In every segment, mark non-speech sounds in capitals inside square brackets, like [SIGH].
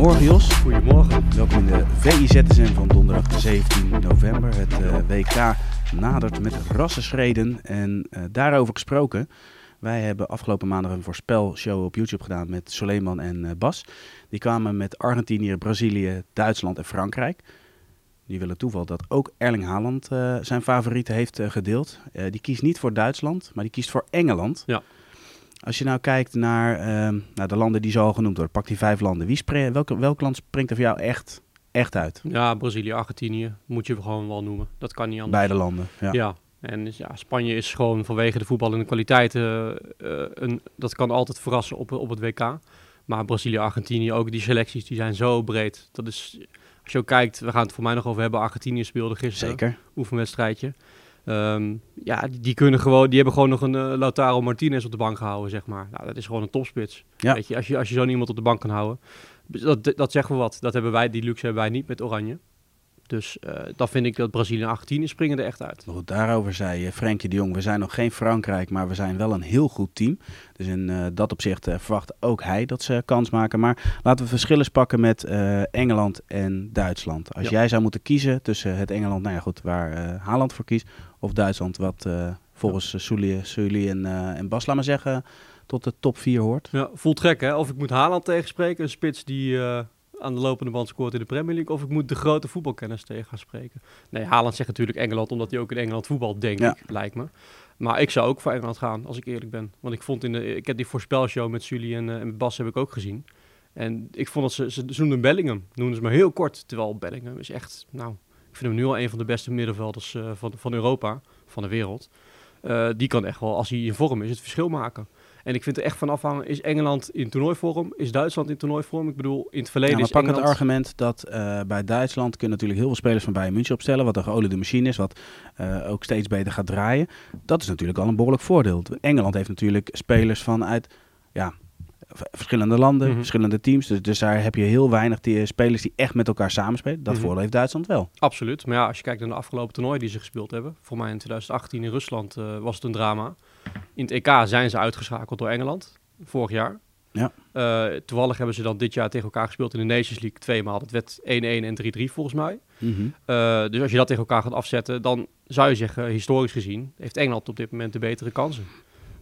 Goedemorgen Jos, Goedemorgen. welkom in de VIZSM van donderdag 17 november. Het eh, WK nadert met rassenschreden en eh, daarover gesproken. Wij hebben afgelopen maandag een voorspelshow op YouTube gedaan met Soleiman en eh, Bas. Die kwamen met Argentinië, Brazilië, Duitsland en Frankrijk. Die willen toeval dat ook Erling Haaland eh, zijn favorieten heeft gedeeld. Eh, die kiest niet voor Duitsland, maar die kiest voor Engeland. Ja. Als je nou kijkt naar, ehm, naar de landen die zo al genoemd worden, pak die vijf landen. Wie spre- welk, welk land springt er voor jou echt, echt uit? Ja, Brazilië, Argentinië moet je gewoon wel noemen. Dat kan niet anders. Beide landen. Ja. Ja. En ja, Spanje is gewoon vanwege de voetballende kwaliteiten, eh, een, dat kan altijd verrassen op, op het WK. Maar Brazilië, Argentinië, ook die selecties, die zijn zo breed. Dat is, als je ook kijkt, we gaan het voor mij nog over hebben, Argentinië speelde gisteren, Zeker. oefenwedstrijdje. Ehm, ja, die, kunnen gewoon, die hebben gewoon nog een eh, Lautaro Martinez op de bank gehouden, zeg maar. Nou, dat is gewoon een topspits. Ja. Weet je, als je, als je zo'n iemand op de bank kan houden. Dat, dat zeggen we wat. Dat hebben wij, die luxe hebben wij niet met Oranje. Dus eh, dan vind ik dat Brazilië en Argentinië springen er echt uit. Goed, daarover zei eh, Frenkie de Jong, we zijn nog geen Frankrijk, maar we zijn wel een heel goed team. Dus in dat opzicht verwacht ook hij dat ze kans maken. Maar laten we verschillen pakken met Engeland en Duitsland. Als Ja. jij zou moeten kiezen tussen het Engeland, nou ja goed, waar Haaland voor kiest, of Duitsland, wat eh, volgens ja. Sully, Sully en, eh, en Bas, laat maar zeggen, tot de top 4 hoort. Ja, voelt gek hè. Of ik moet Haaland tegenspreken, een spits die eh, aan de lopende band scoort in de Premier League. Of ik moet de grote voetbalkennis tegen gaan spreken. Nee, Haaland zegt natuurlijk Engeland, omdat hij ook in Engeland voetbal, denk Ja. ik, lijkt me. Maar ik zou ook voor Engeland gaan, als ik eerlijk ben. Want ik vond in de, ik heb die voorspelshow met Sully en, eh, en Bas heb ik ook gezien. En ik vond dat ze, ze, ze noemden Bellingham, noemden ze maar heel kort. Terwijl Bellingham is echt, nou, ik vind hem nu al een van de beste middenvelders eh, van, van Europa, van de wereld. Eh, die kan echt wel, als hij in vorm is, het verschil maken. En ik vind er echt van afhangen, is Engeland in toernooivorm? Is Duitsland in toernooivorm? Ik bedoel, in het verleden Ja, maar is pak Engeland... het argument dat eh, bij Duitsland kunnen natuurlijk heel veel spelers van Bayern München opstellen, wat een geoliede machine is, wat ook steeds beter gaat draaien. Dat is natuurlijk al een behoorlijk voordeel. Engeland heeft natuurlijk spelers vanuit ja, verschillende landen, Mhm. verschillende teams. Dus, dus daar heb je heel weinig die, spelers die echt met elkaar samenspelen. Dat Mhm. voordeel heeft Duitsland wel. Absoluut. Maar ja, als je kijkt naar de afgelopen toernooien die ze gespeeld hebben. Voor mij in 2018 in Rusland eh, was het een drama. In het EK zijn ze uitgeschakeld door Engeland. Vorig jaar. Ja. Eh, toevallig hebben ze dan dit jaar tegen elkaar gespeeld in de Nations League twee maal. Het werd 1-1 en 3-3 volgens mij. Mhm. Eh, dus als je dat tegen elkaar gaat afzetten, dan zou je zeggen, historisch gezien, heeft Engeland op dit moment de betere kansen.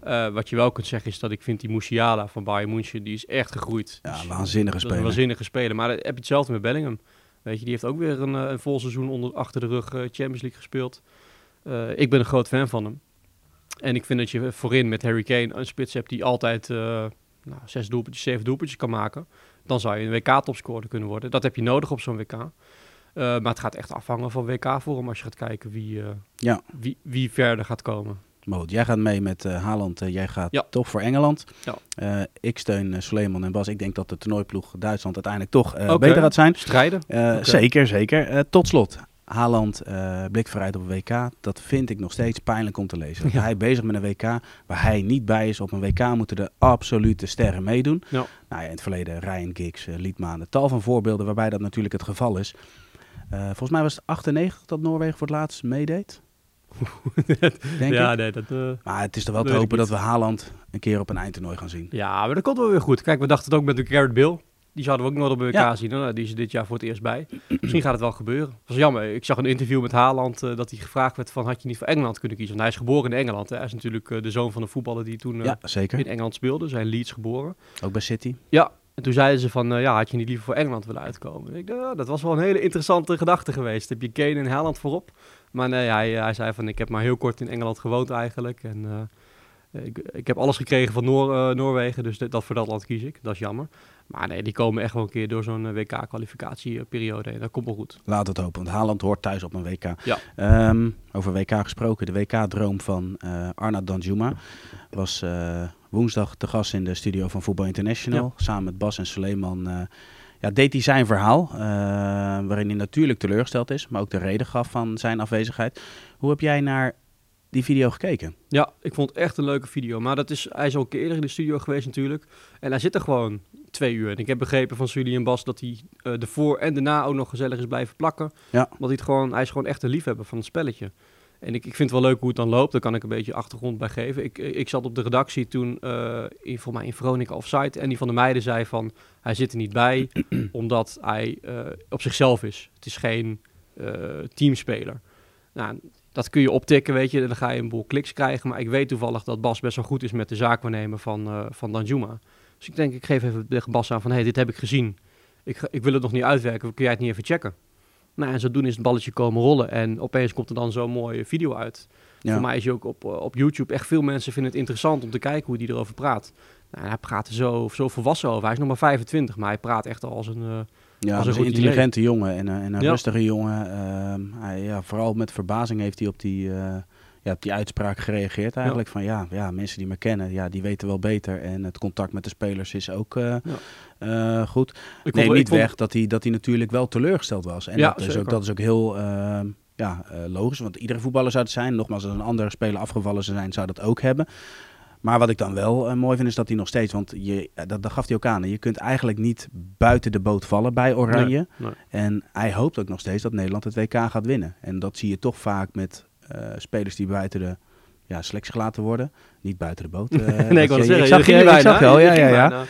Eh, wat je wel kunt zeggen is dat ik vind die Musiala van Bayern München, die is echt gegroeid. Ja, Dus waanzinnige speler. waanzinnige speler. Maar heb je hetzelfde met Bellingham. Weet je, die heeft ook weer een, eh, een vol seizoen onder, achter de rug eh, Champions League gespeeld. Ik ben een groot fan van hem. En ik vind dat je voorin met Harry Kane een spits hebt die altijd nou, zes doelpuntjes, zeven doelpuntjes kan maken. Dan zou je een WK-topscorer kunnen worden. Dat heb je nodig op zo'n WK. Maar het gaat echt afhangen van WK-vorm als je gaat kijken wie, Ja. wie, wie verder gaat komen. Maar goed, jij gaat mee met eh, Haaland, eh, jij gaat Ja. toch voor Engeland. Ja. Eh, ik steun Suleiman en Bas. Ik denk dat de toernooiploeg Duitsland uiteindelijk toch beter gaat zijn. Strijden. Zeker, zeker. Tot slot, Haaland blikt vooruit op een WK. Dat vind ik nog steeds pijnlijk om te lezen. Ja. Hij bezig met een WK waar hij niet bij is. Op een WK moeten de absolute sterren meedoen. Ja. Nou ja, in het verleden Ryan Giggs, Liedmanen, tal van voorbeelden waarbij dat natuurlijk het geval is. Volgens mij was het 98 dat Noorwegen voor het laatst meedeed. [LAUGHS] Denk ja, ik. nee, dat... Uh, Maar het is toch wel te hopen dat we Haaland een keer op een eindtoernooi gaan zien. Ja, maar dat komt wel weer goed. Kijk, we dachten het ook met de Garrett Bill. Die zouden we ook nooit op Ja. zien. Nou, die is er dit jaar voor het eerst bij. Misschien gaat het wel gebeuren. Dat was jammer. Ik zag een interview met Haaland uh, dat hij gevraagd werd van... had je niet voor Engeland kunnen kiezen? Want hij is geboren in Engeland. Hè? Hij is natuurlijk uh, de zoon van een voetballer die toen uh, Ja, zeker. in Engeland speelde. Zijn Leeds geboren. Ook bij City. Ja, en toen zeiden ze van... uh, ja, had je niet liever voor Engeland willen uitkomen? En ik dacht, ja, dat was wel een hele interessante gedachte geweest. Heb je Kane en Haaland voorop? Maar nee, hij, hij zei van... ik heb maar heel kort in Engeland gewoond eigenlijk. En... uh, ik, ik, heb alles gekregen van Noor, uh, Noorwegen, dus dat, voor dat land kies ik. Dat is jammer. Maar nee, die komen echt wel een keer door zo'n uh, WK-kwalificatieperiode heen. Dat komt wel goed. Laat het hopen, want Haaland hoort thuis op een WK. Ja. Um, over WK gesproken, de WK-droom van uh, Arna Danjuma was uh, woensdag te gast in de studio van Voetbal International. Ja. Samen met Bas en Suleiman ja, deed hij zijn verhaal, eh, waarin hij natuurlijk teleurgesteld is, maar ook de reden gaf van zijn afwezigheid. Hoe heb jij naar die video gekeken? Ja, ik vond het echt een leuke video. Maar dat is, hij is al een keer eerder in de studio geweest natuurlijk. En hij zit er gewoon twee uur. En ik heb begrepen van Sully en Bas dat hij uh, de voor en daarna ook nog gezellig is blijven plakken. Ja. Want hij, het gewoon, hij is gewoon echt een liefhebber van het spelletje. En ik, ik vind het wel leuk hoe het dan loopt. Daar kan ik een beetje achtergrond bij geven. Ik, ik zat op de redactie toen, uh, in, voor mij in Veronica Offsite. En die van de meiden zei van, hij zit er niet bij [CLEARS THROAT] omdat hij uh, op zichzelf is. Het is geen teamspeler. Nou, dat kun je optikken, weet je. En dan ga je een boel kliks krijgen. Maar ik weet toevallig dat Bas best wel goed is met de zaakwaarnemer van, uh, van Danjuma. Dus ik denk, ik geef even de Bas aan van, hey, dit heb ik gezien. Ik, ik wil het nog niet uitwerken. Kun jij het niet even checken? Nou, en zodoende is het balletje komen rollen. En opeens komt er dan zo'n mooie video uit. Ja. Voor mij is hij ook op, op YouTube. Echt veel mensen vinden het interessant om te kijken hoe hij erover praat. Nou, hij praat er zo, zo volwassen over. Hij is nog maar 25, maar hij praat echt al als een... Uh, ja, als een, een intelligente idee. jongen en, en een ja. rustige jongen. Uh, hij, ja, vooral met verbazing heeft hij op die, uh, ja, op die uitspraak gereageerd eigenlijk. Ja. Van ja, ja, mensen die me kennen, ja, die weten wel beter. En het contact met de spelers is ook ja. goed. Ik Neem niet weg dat hij, dat hij natuurlijk wel teleurgesteld was. En ja, dat, is ook, dat is ook heel ja, logisch. Want iedere voetballer zou het zijn. Nogmaals, als een andere speler afgevallen zou zijn, zou dat ook hebben. Maar wat ik dan wel uh, mooi vind is dat hij nog steeds, want je, dat, dat gaf hij ook aan. Je kunt eigenlijk niet buiten de boot vallen bij Oranje. Nee, nee. En hij hoopt ook nog steeds dat Nederland het WK gaat winnen. En dat zie je toch vaak met uh, spelers die buiten de ja, selectie gelaten worden. Niet buiten de boot. Uh, [LAUGHS] nee, ik, je, zeggen, ik zag je, ik zag wel, ja, ja, ja.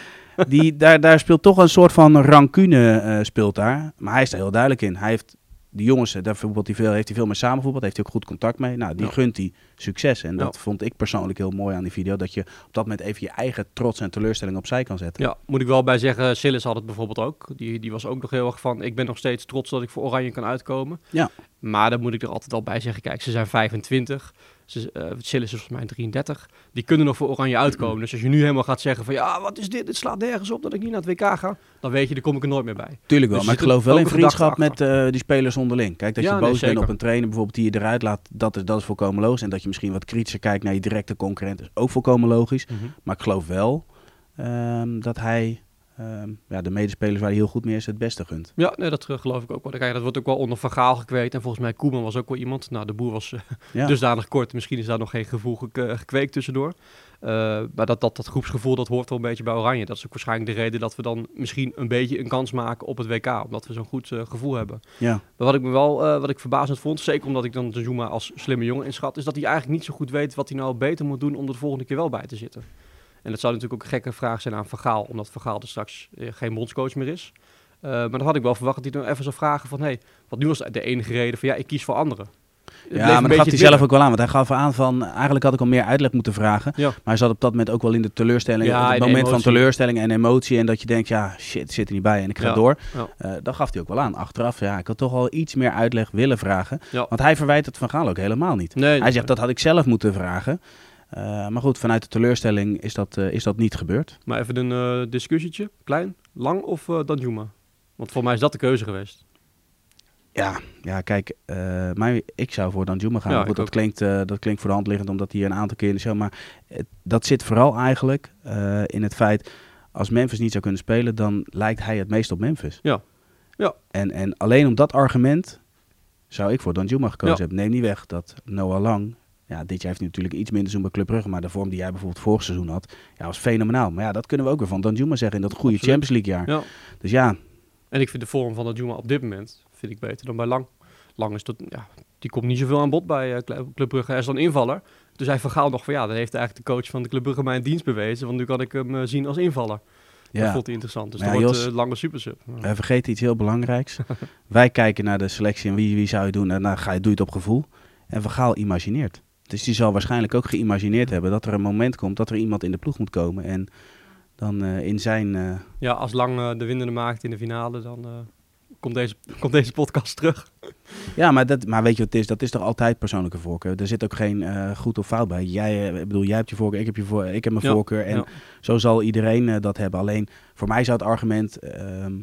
Die, daar, daar speelt toch een soort van rancune speelt daar. Maar hij is er heel duidelijk in. Hij heeft die jongens, daar voetbalt hij veel, heeft hij veel mee samenvoetbald, heeft hij ook goed contact mee. Nou, die Ja. gunt hij succes. En dat vond ik persoonlijk heel mooi aan die video. Dat je op dat moment even je eigen trots en teleurstelling opzij kan zetten. Ja, moet ik wel bij zeggen, Sillis had het bijvoorbeeld ook. Die, die was ook nog heel erg van, ik ben nog steeds trots dat ik voor Oranje kan uitkomen. Ja. Maar dan moet ik er altijd al bij zeggen, kijk, ze zijn 25. Ze, eh Sillis is volgens mij 33. Die kunnen nog voor Oranje uitkomen. Dus als je nu helemaal gaat zeggen van, ja, wat is dit? Het slaat nergens op dat ik niet naar het WK ga. Dan weet je, daar kom ik er nooit meer bij. Tuurlijk wel, Dus maar ik geloof wel in vriendschap met eh, die spelers onderling. Kijk, dat Ja, je nee, boos bent op een trainer bijvoorbeeld die je eruit laat, dat is, dat is volkomen logisch. En dat je misschien wat kritischer kijkt naar je directe concurrent is ook volkomen logisch. Maar ik geloof wel ehm, dat hij ehm, ja, de medespelers waar hij heel goed mee is het beste gunt. Ja, nee, dat eh, geloof ik ook wel. Kijk, dat wordt ook wel onder Van Gaal gekweekt. En volgens mij Koeman was ook wel iemand. Nou, de boer was eh, [LAUGHS] Ja. dusdanig kort. Misschien is daar nog geen gevoel eh, gekweekt tussendoor. Maar dat, dat, dat groepsgevoel, dat hoort wel een beetje bij Oranje. Dat is ook waarschijnlijk de reden dat we dan misschien een beetje een kans maken op het WK. Omdat we zo'n goed gevoel hebben. ja. Maar wat ik me wel, wat ik verbazend vond, zeker omdat ik dan de Zuma als slimme jongen inschat, is dat hij eigenlijk niet zo goed weet wat hij nou beter moet doen om er de volgende keer wel bij te zitten. En dat zou natuurlijk ook een gekke vraag zijn aan Van Gaal, omdat Van Gaal er straks eh, geen bondscoach meer is. Eh, maar dan had ik wel verwacht dat hij dan even zou vragen van, hé, hey, wat nu was de enige reden van, ja, ik kies voor anderen. Het Ja, maar dat gaf hij zelf ook wel aan. Want hij gaf aan van, eigenlijk had ik al meer uitleg moeten vragen. Ja. Maar hij zat op dat moment ook wel in de teleurstelling. Ja, op het moment van teleurstelling en emotie. En dat je denkt, ja, shit, zit er niet bij en ik ga Ja. door. Eh, dat gaf hij ook wel aan. Achteraf, ja, ik had toch al iets meer uitleg willen vragen. Ja. Want hij verwijt het Van Gaal ook helemaal niet. Nee, Hij zegt, dat had ik zelf moeten vragen. Eh, maar goed, vanuit de teleurstelling is dat, eh, is dat niet gebeurd. Maar even een eh, discussietje, klein, lang of Danjuma? Want voor mij is dat de keuze geweest. Ja, ja kijk, maar ik zou voor Danjuma gaan. Ja, Goed, dat, klinkt, dat klinkt voor de hand liggend omdat hij een aantal keer in de show... Maar het- dat zit vooral eigenlijk in het feit... als Memphis niet zou kunnen spelen, dan lijkt hij het meest op Memphis. Ja. Ja. En, en alleen om dat argument zou ik voor Danjuma gekozen Ja. hebben. Neem niet weg dat Noah Lang... Ja, dit jaar heeft hij natuurlijk iets minder seizoen bij Club Brugge... maar de vorm die jij bijvoorbeeld vorig seizoen had... Ja, was fenomenaal. Maar ja, dat kunnen we ook weer van Danjuma zeggen... in dat goede Absoluut. Champions League jaar. Ja. Dus ja, En ik vind de vorm van Danjuma op dit moment vind ik beter dan bij Lang. Lang is dat, ja, die komt niet zoveel aan bod bij eh, Cl- Club Brugge. Hij is dan invaller. Dus hij vergaal nog van ja, dan heeft eigenlijk de coach van de Club Brugge mij een dienst bewezen. Want nu kan ik hem eh, zien als invaller. Dat ja. vond hij interessant. Dus Maar dat ja, wordt eh, Lange supersub. Ja. Wij vergeten iets heel belangrijks. [LAUGHS] Wij kijken naar de selectie en wie, wie zou je doen. En dan ga je, doe je het op gevoel. En Van Gaal imagineert. Dus die zal waarschijnlijk ook geïmagineerd hebben dat er een moment komt dat er iemand in de ploeg moet komen. En dan eh, in zijn... eh, Ja, als Lang eh, de winnende maakt in de finale, dan komt, deze, komt deze podcast terug. Ja, maar, dat, maar weet je wat het is? Dat is toch altijd persoonlijke voorkeur. Er zit ook geen goed of fout bij. Jij, ik bedoel, jij hebt je voorkeur, ik heb, je voor, ik heb mijn Ja, voorkeur. En ja. zo zal iedereen dat hebben. Alleen voor mij zou het argument ehm,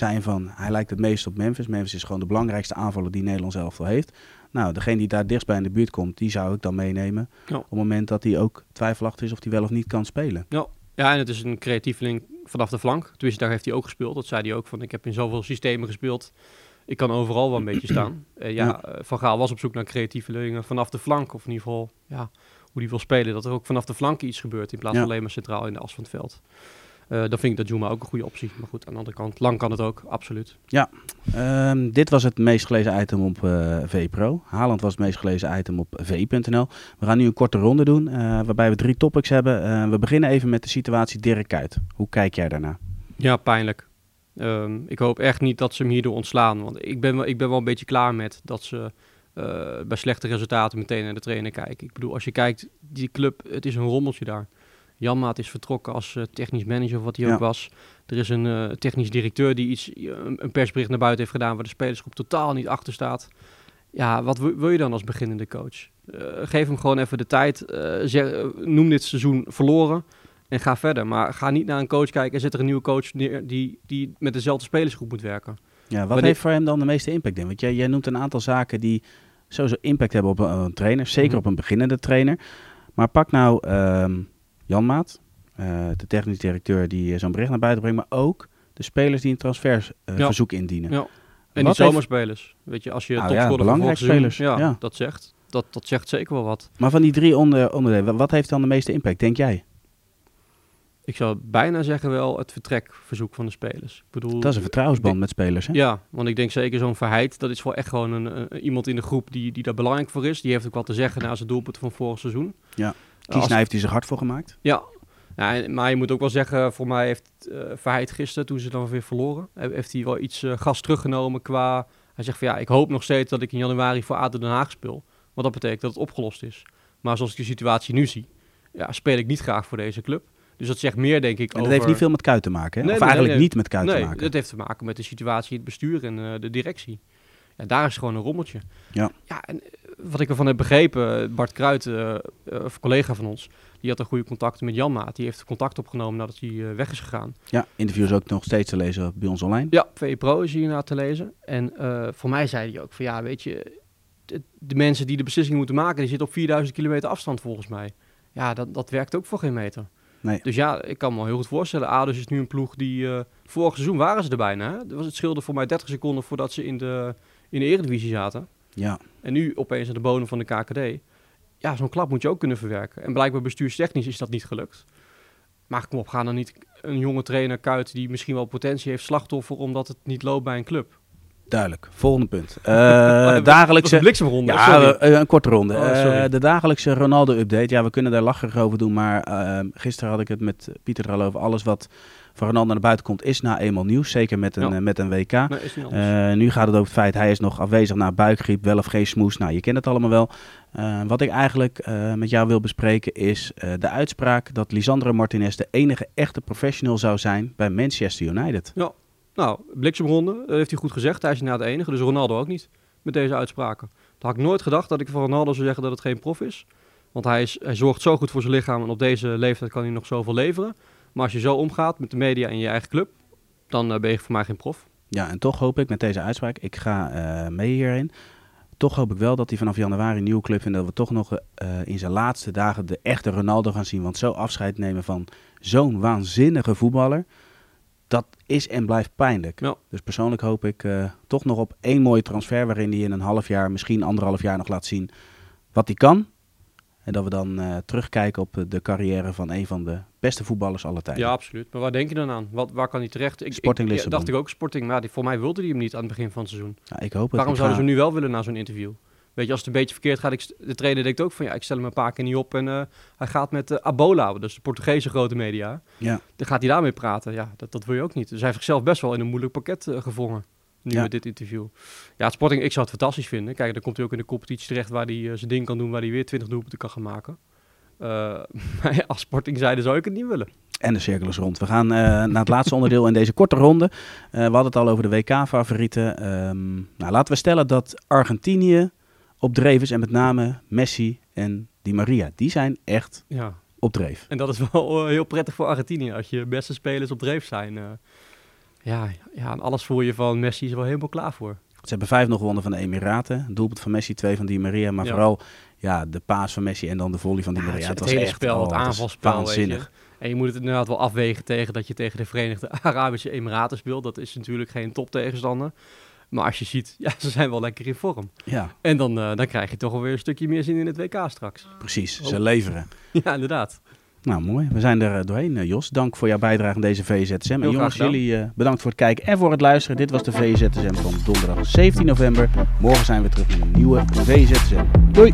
zijn van... hij lijkt het meest op Memphis. Memphis is gewoon de belangrijkste aanvaller die Nederland zelf wel heeft. Nou, degene die daar dichtst bij in de buurt komt... die zou ik dan meenemen. Ja. Op het moment dat hij ook twijfelachtig is of hij wel of niet kan spelen. Ja, Ja, en het is een creatieveling vanaf de flank. Tenminste, daar heeft hij ook gespeeld. Dat zei hij ook, van ik heb in zoveel systemen gespeeld. Ik kan overal wel een beetje [CLEARS THROAT] staan. Uh, ja, Ja. eh, Van Gaal was op zoek naar creatievelingen vanaf de flank. Of in ieder geval, ja, hoe die wil spelen. Dat er ook vanaf de flank iets gebeurt in plaats van alleen maar centraal in de as van het veld. Eh, dan vind ik dat Juma ook een goede optie. Maar goed, aan de andere kant, lang kan het ook, absoluut. Ehm, dit was het meest gelezen item op eh VPro. Haaland was het meest gelezen item op vi.nl. We gaan nu een korte ronde doen, eh, waarbij we drie topics hebben. We beginnen even met de situatie Dirk Kuyt. Hoe kijk jij daarna? Ja, pijnlijk. Ehm, ik hoop echt niet dat ze hem hierdoor ontslaan. Want ik ben wel, ik ben wel een beetje klaar met dat ze bij slechte resultaten meteen naar de trainer kijken. Ik bedoel, als je kijkt, die club, het is een rommeltje daar. Janmaat is vertrokken als eh, technisch manager, of wat hij Ja. ook was. Er is een eh, technisch directeur die iets, eh, een persbericht naar buiten heeft gedaan... waar de spelersgroep totaal niet achter staat. Ja, wat wil, je dan als beginnende coach? Geef hem gewoon even de tijd. zeg- noem dit seizoen verloren en ga verder. Maar ga niet naar een coach kijken en zet er een nieuwe coach neer die, die met dezelfde spelersgroep moet werken. Ja, wat Wanneer- heeft voor hem dan de meeste impact in? Want jij, jij noemt een aantal zaken die sowieso impact hebben op een, een trainer. Zeker Mhm. op een beginnende trainer. Maar pak nou ehm Jan Maat, eh, de technisch directeur die eh, zo'n bericht naar buiten brengt. Maar ook de spelers die een transferverzoek indienen. Ja. En Wat die zomerspelers. Weet je, als je nou, ja, belangrijke spelers, Ja, ja. dat zegt. Dat, dat zegt zeker wel wat. Maar van die drie onder, onderdelen, wa- wat heeft dan de meeste impact, denk jij? Ik zou bijna zeggen wel het vertrekverzoek van de spelers. Ik bedoel, Dat is een vertrouwensband met spelers, hè? Ja, want ik denk zeker zo'n Verheid, dat is wel echt gewoon een, een- iemand in de groep die, die daar belangrijk voor is. Die heeft ook wat te zeggen na zijn doelpunt van vorig seizoen. Ja. Kiesna heeft hij zich hard voor gemaakt. Ja. ja, maar je moet ook wel zeggen, voor mij heeft eh Verheid gisteren, toen ze dan weer verloren, he- heeft hij wel iets eh, gas teruggenomen qua... Hij zegt van ja, ik hoop nog steeds dat ik in januari voor ADO Den Haag speel. Want dat betekent dat het opgelost is. Maar zoals ik de situatie nu zie, ja, speel ik niet graag voor deze club. Dus dat zegt meer, denk ik, En dat over... heeft niet veel met Kuit te maken, hè? Nee, of nee, eigenlijk nee. niet met Kuit te nee, maken. dat heeft te maken met de situatie, het bestuur en eh, de directie. Ja, daar is gewoon een rommeltje. Ja. ja en wat ik ervan heb begrepen, Bart Kruijt, eh, eh, een collega van ons, die had een goede contacten met Jan Maat. Die heeft contact opgenomen nadat hij eh, weg is gegaan. Ja, interviews ook nog steeds te lezen bij ons online. Ja, VE Pro is hierna te lezen. En voor mij zei hij ook van ja, weet je, de, mensen die de beslissing moeten maken, die zitten op 4000 kilometer afstand volgens mij. Ja, dat, dat werkt ook voor geen meter. Nee. Dus ja, ik kan me wel heel goed voorstellen. Adus is nu een ploeg die... vorig seizoen waren ze er bijna. Hè? Dat was het scheelde voor mij 30 seconden voordat ze in de, in de Eredivisie zaten. Ja, En nu opeens aan de bodem van de KKD. Ja, zo'n klap moet je ook kunnen verwerken. En blijkbaar bestuurstechnisch is dat niet gelukt. Maar kom op, ga dan niet een jonge trainer Kuit die misschien wel potentie heeft slachtoffer omdat het niet loopt bij een club. Duidelijk. Volgende punt. [LAUGHS] Eh, een dagelijkse... bliksemronde. Ja, eh, een korte ronde. Oh. Eh, de dagelijkse Ronaldo-update. Ja, we kunnen daar lacherig over doen, maar gisteren had ik het met Pieter er al over. Alles wat van Ronaldo naar buiten komt is nou eenmaal nieuws. Zeker met een, Ja. met een WK. Nee, nu gaat het over het feit, hij is nog afwezig na buikgriep, wel of geen smoes. Nou, je kent het allemaal wel. Wat ik eigenlijk met jou wil bespreken is de uitspraak dat Lisandro Martinez de enige echte professional zou zijn bij Manchester United. Nou, bliksemronde, dat heeft hij goed gezegd. Hij is inderdaad de enige, dus Ronaldo ook niet met deze uitspraken. Dan had ik nooit gedacht dat ik van Ronaldo zou zeggen dat het geen prof is. Want hij, is, hij zorgt zo goed voor zijn lichaam en op deze leeftijd kan hij nog zoveel leveren. Maar als je zo omgaat met de media en je eigen club, dan eh, ben je voor mij geen prof. Ja, en toch hoop ik met deze uitspraak, ik ga eh, mee hierin. Toch hoop ik wel dat hij vanaf januari een nieuwe club vindt. Dat we toch nog eh, in zijn laatste dagen de echte Ronaldo gaan zien. Want zo afscheid nemen van zo'n waanzinnige voetballer, dat is en blijft pijnlijk. Ja. Dus persoonlijk hoop ik eh, toch nog op één mooie transfer waarin hij in een half jaar, misschien anderhalf jaar nog laat zien wat hij kan. En dat we dan eh, terugkijken op de carrière van een van de beste voetballers aller tijden. Ja, absoluut. Maar waar denk je dan aan? Wat, waar kan hij terecht? Ik, Sporting ik, ja, Lissabon. dacht ik ook Sporting, maar die, voor mij wilde hij hem niet aan het begin van het seizoen. Nou, ik hoop het. Waarom zouden ga- ze hem nu wel willen na zo'n interview? Weet je, als het een beetje verkeerd gaat, ik, de trainer denkt ook van ja, ik stel hem een paar keer niet op en eh, hij gaat met eh, Abola, dus de Portugese grote media. Ja. Dan gaat hij daarmee praten. Ja, dat, dat wil je ook niet. Dus hij heeft zichzelf best wel in een moeilijk pakket gevangen. Nu Ja. met dit interview. Ja, Sporting, ik zou het fantastisch vinden. Kijk, dan komt hij ook in de competitie terecht waar hij zijn ding kan doen, waar hij weer 20 doelpunten kan gaan maken. [LAUGHS] Maar ja, als Sporting zijde zou ik het niet willen. En de cirkel is rond. We gaan naar het laatste onderdeel in deze korte ronde. We hadden het al over de WK-favorieten. Ehm, nou, laten we stellen dat Argentinië op dreef is. En met name Messi en Di Maria. Die zijn echt Ja, op dreef. En dat is wel eh, heel prettig voor Argentinië als je beste spelers op dreef zijn. eh. ja, ja, en alles voor je van Messi is er wel helemaal klaar voor. Ze hebben 5-0 gewonnen van de Emiraten. Doelpunt van Messi, twee van Di Maria. Maar Ja. vooral ja, de paas van Messi en dan de volley van Di Ja, Maria. het, het het was hele echt spel, oh, het aanvalspel, waanzinnig. En je moet het inderdaad wel afwegen tegen dat je tegen de Verenigde [LAUGHS] Arabische Emiraten speelt. Dat is natuurlijk geen toptegenstander. Maar als je ziet, [LAUGHS] ja, ze zijn wel lekker in vorm. Ja, En dan, eh, dan krijg je toch wel weer een stukje meer zin in het WK straks. precies. Oh. Ze leveren. [LAUGHS] Ja, inderdaad. Nou, mooi. We zijn er eh, doorheen, eh, Jos. Dank voor jouw bijdrage aan deze VZSM. En jongens, jullie bedankt voor het kijken en voor het luisteren. Dit was de VZSM van donderdag 17 november. Morgen zijn we terug met een nieuwe VZSM. Doei!